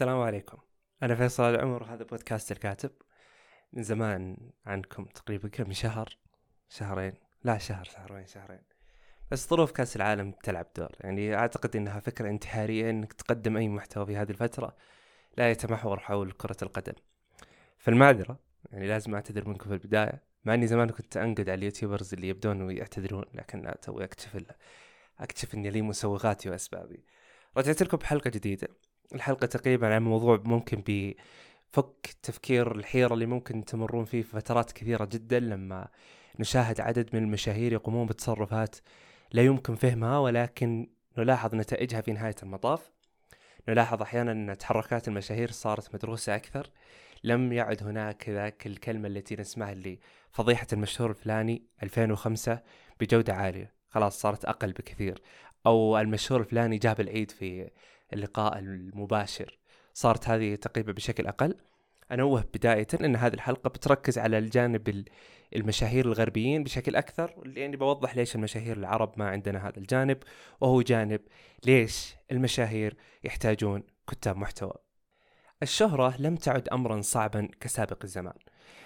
السلام عليكم. أنا فيصل العمر وهذا بودكاست الكاتب. من زمان عنكم تقريبا كم شهر؟ شهرين. لا شهر شهرين شهرين. بس ظروف كأس العالم تلعب دور. يعني أعتقد أنها فكرة انتحارية أنك تقدم أي محتوى في هذه الفترة لا يتمحور حول كرة القدم. فالمعذرة يعني لازم أعتذر منكم في البداية مع أني زمان كنت أنقد على اليوتيوبرز اللي يبدون يعتذرون لكن لا توي أكتشف أكتشف أني لي مسوغاتي وأسبابي. رجعت لكم بحلقة جديدة. الحلقة تقريبا عن موضوع ممكن بفك تفكير الحيرة اللي ممكن تمرون فيه في فترات كثيرة جدا لما نشاهد عدد من المشاهير يقومون بتصرفات لا يمكن فهمها ولكن نلاحظ نتائجها في نهاية المطاف. نلاحظ أحيانا أن تحركات المشاهير صارت مدروسة أكثر. لم يعد هناك ذاك الكلمة التي نسمعها اللي فضيحة المشهور الفلاني 2005 بجودة عالية. خلاص صارت أقل بكثير. أو المشهور الفلاني جاب العيد في اللقاء المباشر. صارت هذه تقريبا بشكل أقل. أنوه بداية أن هذه الحلقة بتركز على الجانب المشاهير الغربيين بشكل أكثر يعني بوضح ليش المشاهير العرب ما عندنا هذا الجانب وهو جانب ليش المشاهير يحتاجون كتاب محتوى. الشهرة لم تعد أمرا صعبا كسابق الزمان.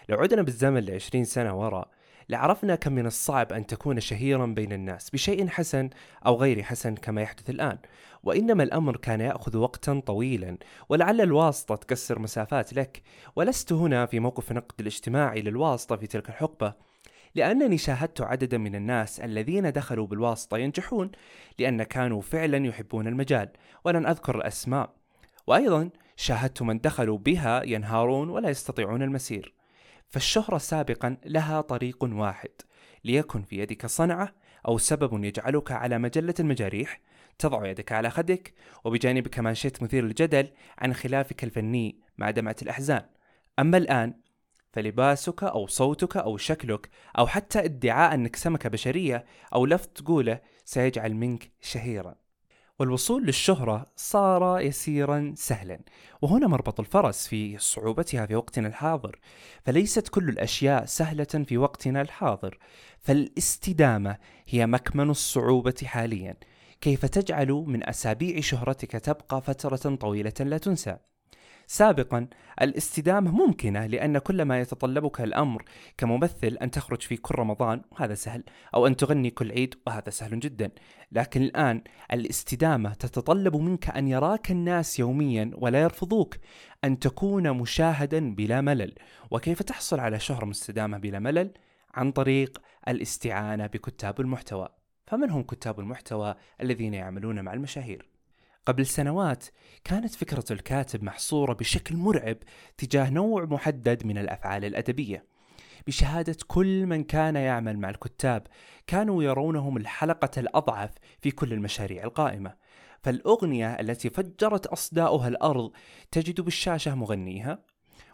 لو عدنا بالزمن لعشرين سنة وراء لعرفنا كم من الصعب أن تكون شهيرا بين الناس بشيء حسن أو غير حسن كما يحدث الآن. وإنما الأمر كان يأخذ وقتا طويلا ولعل الواسطة تكسر مسافات لك. ولست هنا في موقف النقد الاجتماعي للواسطة في تلك الحقبة لأنني شاهدت عددا من الناس الذين دخلوا بالواسطة ينجحون لأن كانوا فعلا يحبون المجال. ولن أذكر الأسماء. وأيضا شاهدت من دخلوا بها ينهارون ولا يستطيعون المسير. فالشهرة سابقا لها طريق واحد ليكن في يدك صنعة أو سبب يجعلك على مجلة المجاريح تضع يدك على خدك وبجانبك مانشيت مثير للجدل عن خلافك الفني مع دمعة الأحزان. أما الآن فلباسك أو صوتك أو شكلك أو حتى ادعاء أنك سمكة بشرية أو لفظ تقوله سيجعل منك شهيرا. والوصول للشهرة صار يسيرا سهلا. وهنا مربط الفرس في صعوبتها في وقتنا الحاضر. فليست كل الأشياء سهلة في وقتنا الحاضر. فالاستدامة هي مكمن الصعوبة حاليا. كيف تجعل من أسابيع شهرتك تبقى فترة طويلة لا تنسى؟ سابقا الاستدامة ممكنة لأن كل ما يتطلبك الأمر كممثل أن تخرج في كل رمضان وهذا سهل أو أن تغني كل عيد وهذا سهل جدا لكن الآن الاستدامة تتطلب منك أن يراك الناس يوميا ولا يرفضوك أن تكون مشاهدا بلا ملل وكيف تحصل على شهرة مستدامة بلا ملل؟ عن طريق الاستعانة بكتاب المحتوى فمن هم كتاب المحتوى الذين يعملون مع المشاهير؟ قبل سنوات كانت فكرة الكاتب محصورة بشكل مرعب تجاه نوع محدد من الأفعال الأدبية. بشهادة كل من كان يعمل مع الكتاب كانوا يرونهم الحلقة الأضعف في كل المشاريع القائمة. فالأغنية التي فجرت أصداؤها الأرض تجد بالشاشة مغنيها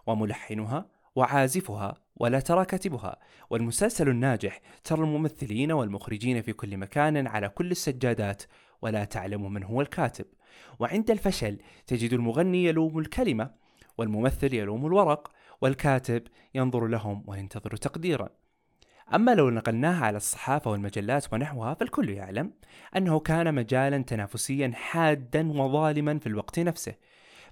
وملحنها وعازفها ولا ترى كاتبها والمسلسل الناجح ترى الممثلين والمخرجين في كل مكان على كل السجادات ولا تعلم من هو الكاتب. وعند الفشل تجد المغني يلوم الكلمة والممثل يلوم الورق والكاتب ينظر لهم وينتظر تقديرا. أما لو نقلناها على الصحافة والمجلات ونحوها فالكل يعلم أنه كان مجالا تنافسيا حادا وظالما في الوقت نفسه.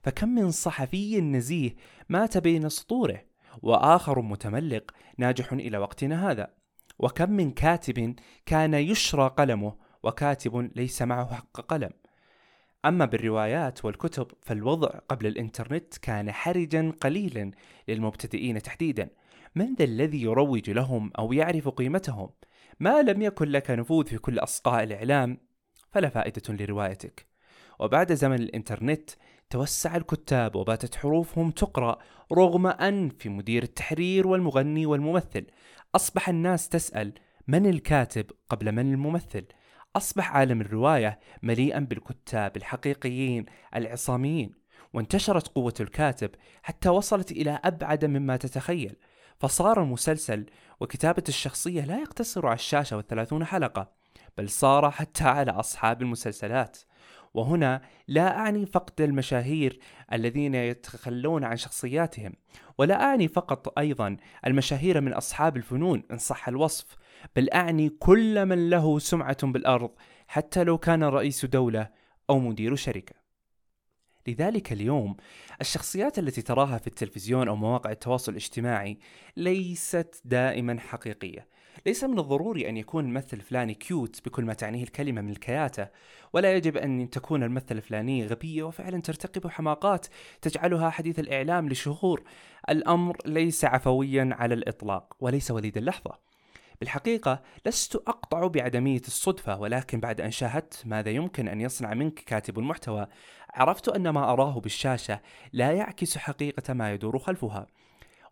فكم من صحفي نزيه مات بين سطوره وآخر متملق ناجح إلى وقتنا هذا. وكم من كاتب كان يشرى قلمه وكاتب ليس معه حق قلم. أما بالروايات والكتب فالوضع قبل الإنترنت كان حرجا قليلا للمبتدئين تحديدا. من ذا الذي يروج لهم أو يعرف قيمتهم؟ ما لم يكن لك نفوذ في كل أصقاء الإعلام فلا فائدة لروايتك. وبعد زمن الإنترنت توسع الكتاب وباتت حروفهم تقرأ رغم أن في مدير التحرير والمغني والممثل أصبح الناس تسأل من الكاتب قبل من الممثل؟ أصبح عالم الرواية مليئا بالكتاب الحقيقيين العصاميين وانتشرت قوة الكاتب حتى وصلت إلى أبعد مما تتخيل. فصار المسلسل وكتابة الشخصية لا يقتصر على الشاشة والثلاثون حلقة بل صار حتى على أصحاب المسلسلات. وهنا لا أعني فقد المشاهير الذين يتخلون عن شخصياتهم ولا أعني فقط أيضا المشاهير من أصحاب الفنون إن صح الوصف. بل أعني كل من له سمعة بالأرض حتى لو كان رئيس دولة أو مدير شركة. لذلك اليوم الشخصيات التي تراها في التلفزيون أو مواقع التواصل الاجتماعي ليست دائما حقيقية. ليس من الضروري أن يكون الممثل الفلاني كيوت بكل ما تعنيه الكلمة من الكياتة ولا يجب أن تكون الممثلة الفلانية غبية وفعلا ترتكب حماقات تجعلها حديث الإعلام لشهور. الأمر ليس عفويا على الإطلاق وليس وليد اللحظة. بالحقيقة لست أقطع بعدمية الصدفة ولكن بعد أن شاهدت ماذا يمكن أن يصنع منك كاتب المحتوى عرفت أن ما أراه بالشاشة لا يعكس حقيقة ما يدور خلفها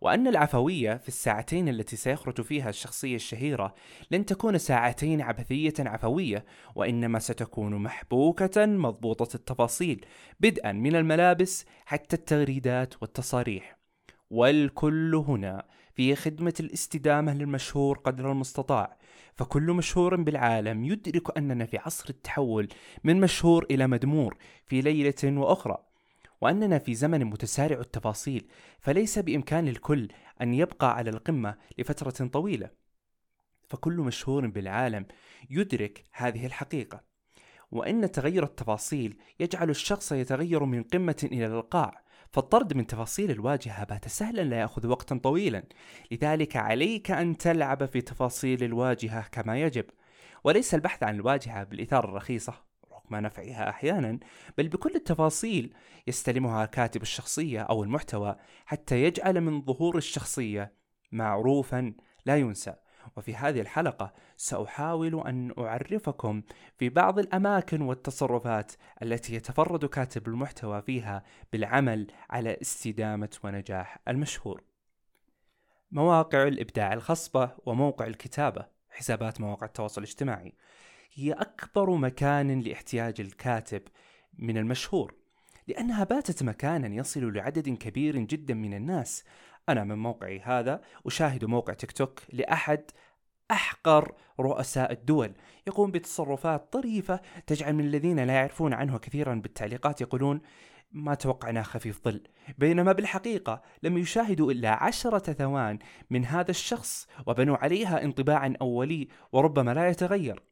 وأن العفوية في الساعتين التي سيخرج فيها الشخصية الشهيرة لن تكون ساعتين عبثية عفوية وإنما ستكون محبوكة مضبوطة التفاصيل بدءا من الملابس حتى التغريدات والتصاريح. والكل هنا في خدمة الاستدامة للمشهور قدر المستطاع. فكل مشهور بالعالم يدرك أننا في عصر التحول من مشهور إلى مدمور في ليلة وأخرى وأننا في زمن متسارع التفاصيل فليس بإمكان الكل أن يبقى على القمة لفترة طويلة. فكل مشهور بالعالم يدرك هذه الحقيقة. وإن تغير التفاصيل يجعل الشخص يتغير من قمة إلى القاع فالطرد من تفاصيل الواجهة بات سهلا لا يأخذ وقتا طويلا. لذلك عليك أن تلعب في تفاصيل الواجهة كما يجب. وليس البحث عن الواجهة بالإثارة الرخيصة رغم نفعها أحيانا بل بكل التفاصيل يستلمها كاتب الشخصية أو المحتوى حتى يجعل من ظهور الشخصية معروفا لا ينسى. وفي هذه الحلقة سأحاول أن أعرفكم في بعض الأماكن والتصرفات التي يتفرد كاتب المحتوى فيها بالعمل على استدامة ونجاح المشهور. مواقع الإبداع الخصبة وموقع الكتابة حسابات مواقع التواصل الاجتماعي هي أكبر مكان لاحتياج الكاتب من المشهور لأنها باتت مكانا يصل لعدد كبير جدا من الناس أنا من موقعي هذا أشاهد موقع تيك توك لأحد أحقر رؤساء الدول. يقوم بتصرفات طريفة تجعل من الذين لا يعرفون عنه كثيرا بالتعليقات يقولون ما توقعناه خفيف ظل. بينما بالحقيقة لم يشاهدوا إلا عشرة ثوان من هذا الشخص وبنوا عليها انطباعا أولي وربما لا يتغير.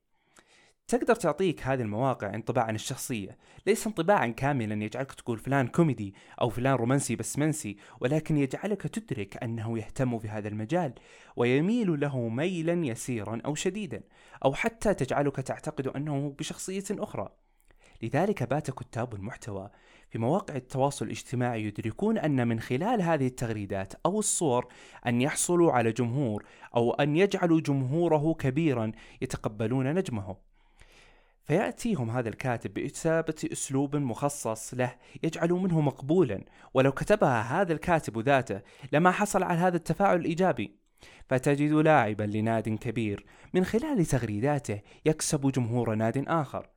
تقدر تعطيك هذه المواقع انطباع عن الشخصية ليس انطباعا كاملا يجعلك تقول فلان كوميدي أو فلان رومانسي بس منسي ولكن يجعلك تدرك أنه يهتم في هذا المجال ويميل له ميلا يسيرا أو شديدا أو حتى تجعلك تعتقد أنه بشخصية أخرى. لذلك بات كتاب المحتوى في مواقع التواصل الاجتماعي يدركون أن من خلال هذه التغريدات أو الصور أن يحصلوا على جمهور أو أن يجعلوا جمهوره كبيرا يتقبلون نجمه فيأتيهم هذا الكاتب بإثابة أسلوب مخصص له يجعل منه مقبولا ولو كتبها هذا الكاتب ذاته لما حصل على هذا التفاعل الإيجابي. فتجد لاعبا لناد كبير من خلال تغريداته يكسب جمهور ناد آخر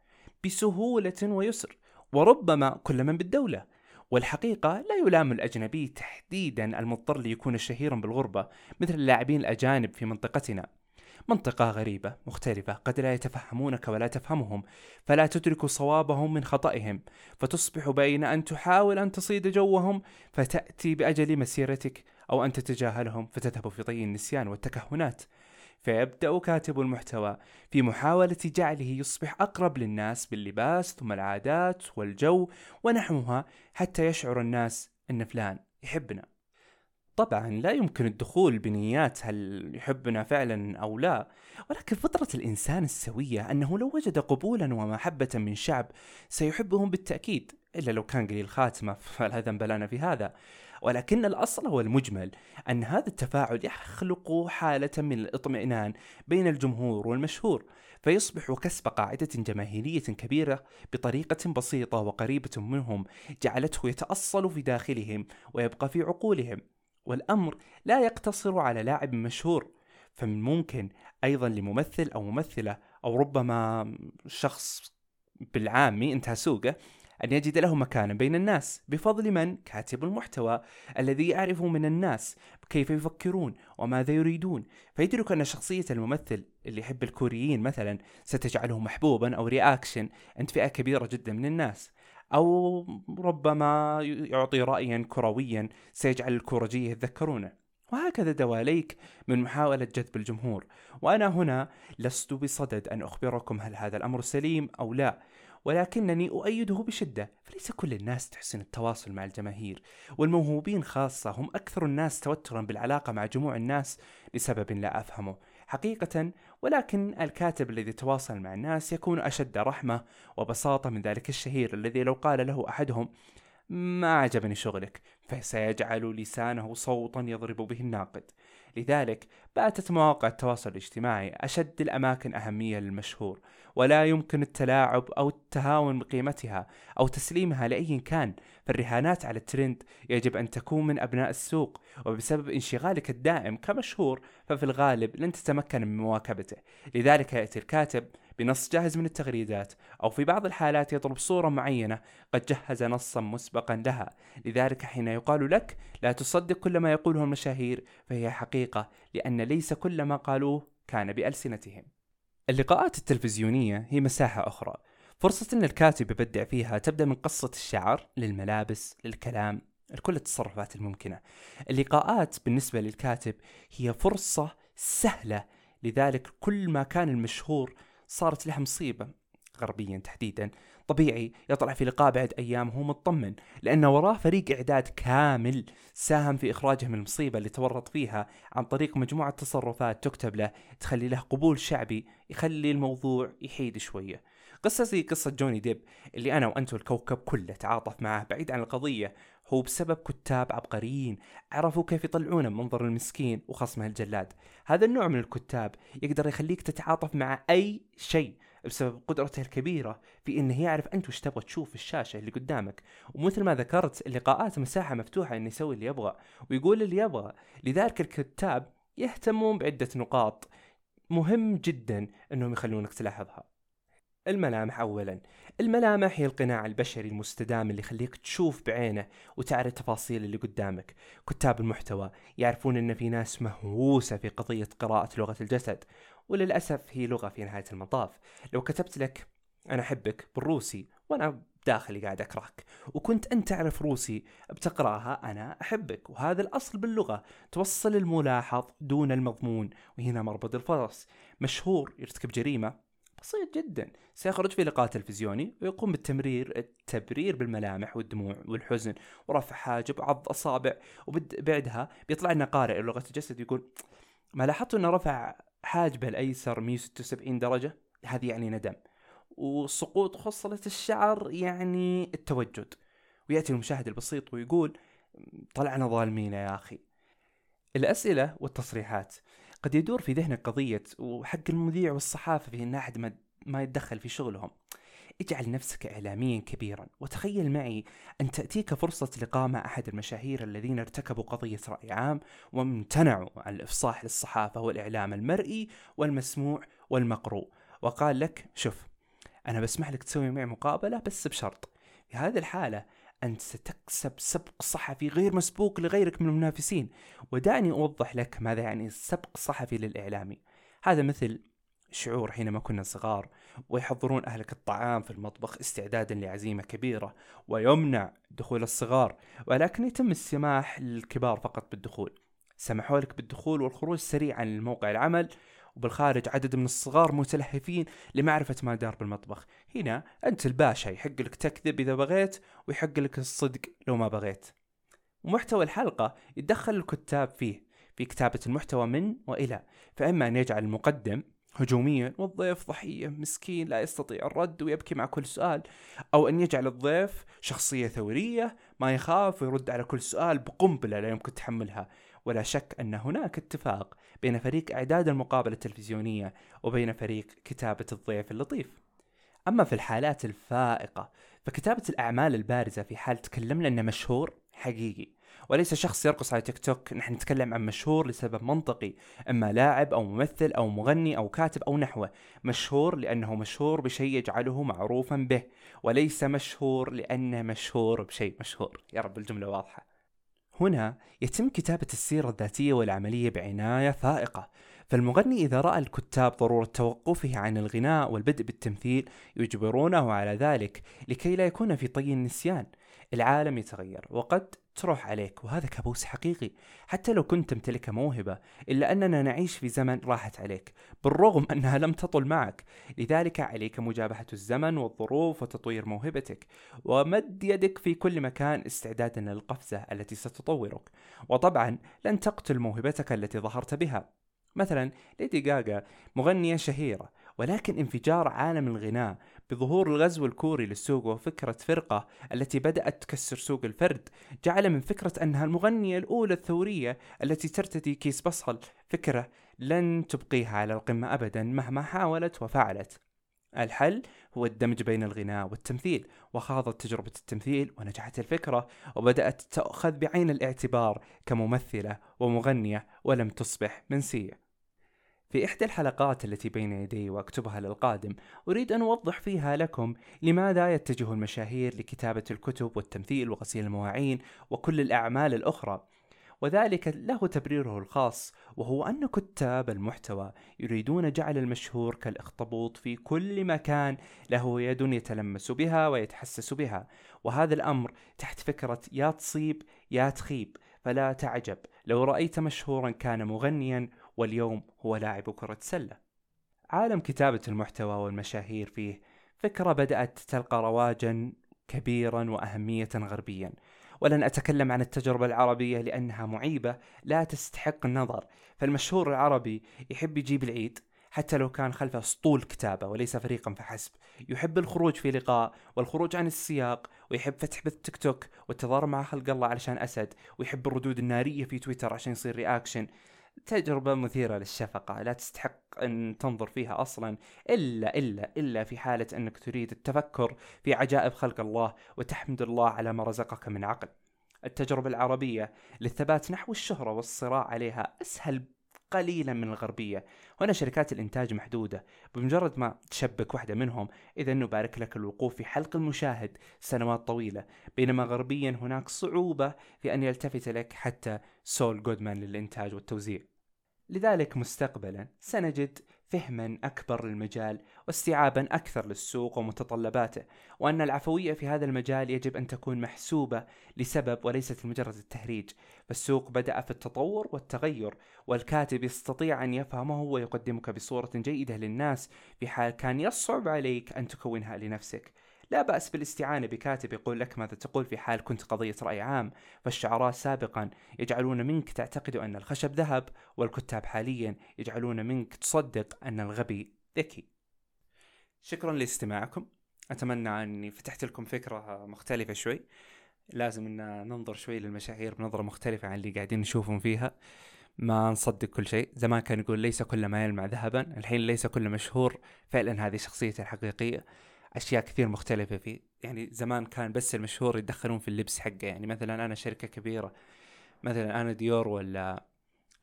بسهولة ويسر وربما كل من بالدولة. والحقيقة لا يلام الأجنبي تحديدا المضطر ليكون شهيرا بالغربة مثل اللاعبين الأجانب في منطقتنا. منطقة غريبة مختلفة قد لا يتفهمونك ولا تفهمهم فلا تدرك صوابهم من خطئهم فتصبح بين أن تحاول أن تصيد جوهم فتأتي بأجل مسيرتك أو أن تتجاهلهم فتذهب في طي النسيان والتكهنات. فيبدأ كاتب المحتوى في محاولة جعله يصبح أقرب للناس باللباس ثم العادات والجو ونحوها حتى يشعر الناس أن فلان يحبنا. طبعا لا يمكن الدخول بنيات هل يحبنا فعلا أو لا ولكن فطرة الإنسان السوية أنه لو وجد قبولا ومحبة من شعب سيحبهم بالتأكيد إلا لو كان قليل خاتمة فلا ذنب لنا في هذا. ولكن الأصل والمجمل أن هذا التفاعل يخلق حالة من الاطمئنان بين الجمهور والمشهور فيصبح كسب قاعدة جماهيرية كبيرة بطريقة بسيطة وقريبة منهم جعلته يتأصل في داخلهم ويبقى في عقولهم. والأمر لا يقتصر على لاعب مشهور فمن ممكن أيضا لممثل أو ممثلة أو ربما شخص بالعامي انتهى سوقه أن يجد له مكانا بين الناس بفضل من؟ كاتب المحتوى الذي يعرف من الناس كيف يفكرون وماذا يريدون فيدرك أن شخصية الممثل اللي يحب الكوريين مثلا ستجعله محبوبا أو رياكشن عند فئة كبيرة جدا من الناس أو ربما يعطي رأيا كرويا سيجعل الكورجية يتذكرونه. وهكذا دواليك من محاولة جذب الجمهور. وأنا هنا لست بصدد أن أخبركم هل هذا الأمر سليم أو لا ولكنني أؤيده بشدة. فليس كل الناس تحسن التواصل مع الجماهير والموهوبين خاصة هم أكثر الناس توترا بالعلاقة مع جموع الناس لسبب لا أفهمه. حقيقة ولكن الكاتب الذي يتواصل مع الناس يكون أشد رحمة وبساطة من ذلك الشهير الذي لو قال له أحدهم ما عجبني شغلك فسيجعل لسانه صوتا يضرب به الناقد. لذلك باتت مواقع التواصل الاجتماعي أشد الأماكن أهمية للمشهور ولا يمكن التلاعب أو التهاون بقيمتها أو تسليمها لأي كان. فالرهانات على الترند يجب أن تكون من أبناء السوق وبسبب انشغالك الدائم كمشهور ففي الغالب لن تتمكن من مواكبته. لذلك يأتي الكاتب بنص جاهز من التغريدات أو في بعض الحالات يطلب صورة معينة قد جهز نصا مسبقا لها. لذلك حين يقال لك لا تصدق كل ما يقوله المشاهير فهي حقيقة لأن ليس كل ما قالوه كان بألسنتهم. اللقاءات التلفزيونية هي مساحة أخرى. فرصة أن الكاتب يبدع فيها تبدأ من قصة الشعر للملابس للكلام لكل التصرفات الممكنة. اللقاءات بالنسبة للكاتب هي فرصة سهلة لذلك كل ما كان المشهور صارت لها مصيبة غربيا تحديدا. طبيعي يطلع في لقاء بعد أيام وهو مطمن لأن وراه فريق إعداد كامل ساهم في إخراجه من المصيبة اللي تورط فيها عن طريق مجموعة تصرفات تكتب له تخلي له قبول شعبي يخلي الموضوع يحيد شوية. قصة زي قصة جوني ديب اللي أنا وأنتو الكوكب كله تعاطف معه بعيد عن القضية هو بسبب كتاب عبقريين عرفوا كيف يطلعونه من منظر المسكين وخصمه الجلاد. هذا النوع من الكتاب يقدر يخليك تتعاطف مع أي شيء بسبب قدرته الكبيرة في إنه يعرف أنت وش تبغى تشوف في الشاشة اللي قدامك. ومثل ما ذكرت اللقاءات مساحة مفتوحة إنه يسوي اللي يبغى ويقول اللي يبغى. لذلك الكتاب يهتمون بعدة نقاط مهم جدا إنهم يخلونك تلاحظها. الملامح اولا. الملامح هي القناع البشري المستدام اللي يخليك تشوف بعينه وتعرف التفاصيل اللي قدامك. كتاب المحتوى يعرفون إن في ناس مهووسة في قضية قراءة لغة الجسد وللأسف هي لغة في نهاية المطاف. لو كتبت لك أنا أحبك بالروسي وأنا داخلي قاعد أكرهك وكنت أنت تعرف روسي بتقرأها أنا أحبك وهذا الأصل باللغة توصل الملاحظ دون المضمون وهنا مربط الفرس. مشهور يرتكب جريمة بسيط جدا. سيخرج في لقاء تلفزيوني ويقوم بالتمرير التبرير بالملامح والدموع والحزن ورفع حاجب وعض أصابع. وبعدها بيطلع لنا قارئ لغة الجسد يقول ما لاحظت إنه رفع حاجبه الأيسر 176 درجة؟ هذه يعني ندم. وسقوط خصلة الشعر يعني التوجد. ويأتي المشاهد البسيط ويقول طلعنا ظالمين يا أخي. الأسئلة والتصريحات. قد يدور في ذهنك قضية وحق المذيع والصحافة في أن أحد ما, يتدخل في شغلهم. اجعل نفسك إعلاميا كبيرا وتخيل معي أن تأتيك فرصة لقاء مع أحد المشاهير الذين ارتكبوا قضية رأي عام وامتنعوا عن الإفصاح للصحافة والإعلام المرئي والمسموع والمقروء. وقال لك شوف أنا بسمح لك تسوي معي مقابلة بس بشرط. في هذه الحالة أنت ستكسب سبق صحفي غير مسبوق لغيرك من المنافسين. ودعني أوضح لك ماذا يعني السبق الصحفي للإعلامي. هذا مثل شعور حينما كنا صغار ويحضرون أهلك الطعام في المطبخ استعدادا لعزيمة كبيرة ويمنع دخول الصغار ولكن يتم السماح للكبار فقط بالدخول. سمحوا لك بالدخول والخروج سريعا لموقع العمل وبالخارج عدد من الصغار متلهفين لمعرفة ما دار بالمطبخ. هنا أنت الباشا يحق لك تكذب إذا بغيت ويحق لك الصدق لو ما بغيت. ومحتوى الحلقة يتدخل الكتاب فيه في كتابة المحتوى من وإلى. فإما أن يجعل المقدم هجوميا والضيف ضحية مسكين لا يستطيع الرد ويبكي مع كل سؤال أو أن يجعل الضيف شخصية ثورية ما يخاف ويرد على كل سؤال بقنبلة لا يمكن تحملها. ولا شك أن هناك اتفاق بين فريق إعداد المقابلة التلفزيونية وبين فريق كتابة الضيف اللطيف. أما في الحالات الفائقة فكتابة الأعمال البارزة في حال تكلمنا أنه مشهور حقيقي وليس شخص يرقص على تيك توك نحن نتكلم عن مشهور لسبب منطقي أما لاعب أو ممثل أو مغني أو كاتب أو نحوه مشهور لأنه مشهور بشيء يجعله معروفا به وليس مشهور لأنه مشهور بشيء مشهور. يا رب الجملة واضحة. هنا يتم كتابة السيرة الذاتية والعملية بعناية فائقة فالمغني إذا رأى الكتاب ضرورة توقفه عن الغناء والبدء بالتمثيل يجبرونه على ذلك لكي لا يكون في طي النسيان. العالم يتغير وقد تروح عليك وهذا كابوس حقيقي. حتى لو كنت تمتلك موهبة إلا أننا نعيش في زمن راحت عليك بالرغم أنها لم تطل معك. لذلك عليك مجابهة الزمن والظروف وتطوير موهبتك. ومد يدك في كل مكان استعدادا للقفزة التي ستطورك. وطبعا لن تقتل موهبتك التي ظهرت بها. مثلا ليدي جاجا مغنية شهيرة. ولكن انفجار عالم الغناء بظهور الغزو الكوري للسوق وفكرة فرقة التي بدأت تكسر سوق الفرد جعل من فكرة أنها المغنية الأولى الثورية التي ترتدي كيس بصل. فكرة لن تبقيها على القمة أبدا مهما حاولت وفعلت. الحل هو الدمج بين الغناء والتمثيل. وخاضت تجربة التمثيل ونجحت الفكرة وبدأت تأخذ بعين الاعتبار كممثلة ومغنية ولم تصبح منسية في إحدى الحلقات التي بين يدي وأكتبها للقادم أريد أن أوضح فيها لكم لماذا يتجه المشاهير لكتابة الكتب والتمثيل وغسيل المواعين وكل الأعمال الأخرى. وذلك له تبريره الخاص وهو أن كتاب المحتوى يريدون جعل المشهور كالأخطبوط في كل مكان له يد يتلمس بها ويتحسس بها. وهذا الأمر تحت فكرة يا تصيب يا تخيب فلا تعجب لو رأيت مشهورا كان مغنيا واليوم هو لاعب كرة سلة. عالم كتابة المحتوى والمشاهير فيه فكرة بدأت تلقى رواجا كبيرا وأهمية غربيا. ولن أتكلم عن التجربة العربية لأنها معيبة لا تستحق النظر. فالمشهور العربي يحب يجيب العيد حتى لو كان خلفه أسطول كتابة وليس فريقا فحسب. يحب الخروج في لقاء والخروج عن السياق ويحب فتح بث تيك توك والتظاهر مع خلق الله علشان أسد. ويحب الردود النارية في تويتر عشان يصير reaction. تجربة مثيرة للشفقة لا تستحق أن تنظر فيها أصلا إلا إلا إلا في حالة أنك تريد التفكر في عجائب خلق الله وتحمد الله على ما رزقك من عقل. التجربة العربية للثبات نحو الشهرة والصراع عليها أسهل قليلا من الغربية. هنا شركات الإنتاج محدودة بمجرد ما تشبك واحدة منهم إذا نبارك لك الوقوف في حلق المشاهد سنوات طويلة. بينما غربيا هناك صعوبة في أن يلتفت لك حتى سول جودمان للإنتاج والتوزيع. لذلك مستقبلا سنجد فهما أكبر للمجال واستيعابا أكثر للسوق ومتطلباته وأن العفوية في هذا المجال يجب أن تكون محسوبة لسبب وليست لمجرد التهريج. فالسوق بدأ في التطور والتغير والكاتب يستطيع أن يفهمه ويقدمك بصورة جيدة للناس في حال كان يصعب عليك أن تكونها لنفسك. لا بأس بالاستعانة بكاتب يقول لك ماذا تقول في حال كنت قضية رأي عام فالشعراء سابقا يجعلون منك تعتقد أن الخشب ذهب والكتاب حاليا يجعلون منك تصدق أن الغبي ذكي. شكرا لاستماعكم. أتمنى أني فتحت لكم فكرة مختلفة شوي. لازم أن ننظر شوي للمشاهير بنظرة مختلفة عن اللي قاعدين نشوفهم فيها. ما نصدق كل شيء. زمان كان يقول ليس كل ما يلمع ذهبا. الحين ليس كل مشهور. فعلا هذه شخصيته الحقيقية. أشياء كثير مختلفة فيه يعني زمان كان بس المشهور يتدخلون في اللبس حقه. يعني مثلا أنا شركة كبيرة مثلا أنا ديور ولا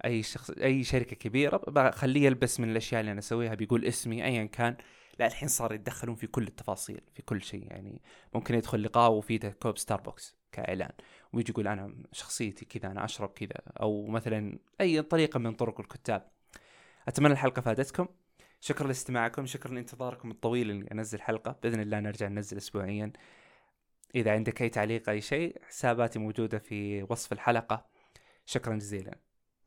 أي شخص أي شركة كبيرة بخليه يلبس من الأشياء اللي أنا أسويها بيقول اسمي ايا كان. لا الحين صار يتدخلون في كل التفاصيل في كل شيء. يعني ممكن يدخل لقاء وفيه كوب ستاربكس كإعلان ويجي يقول أنا شخصيتي كذا أنا أشرب كذا. أو مثلا أي طريقة من طرق الكتاب. أتمنى الحلقة فادتكم. شكرا لاستماعكم شكرا لانتظاركم الطويل اني انزل حلقة. بإذن الله نرجع ننزل اسبوعيا. إذا عندك أي تعليق أي شيء حساباتي موجودة في وصف الحلقة. شكرا جزيلا.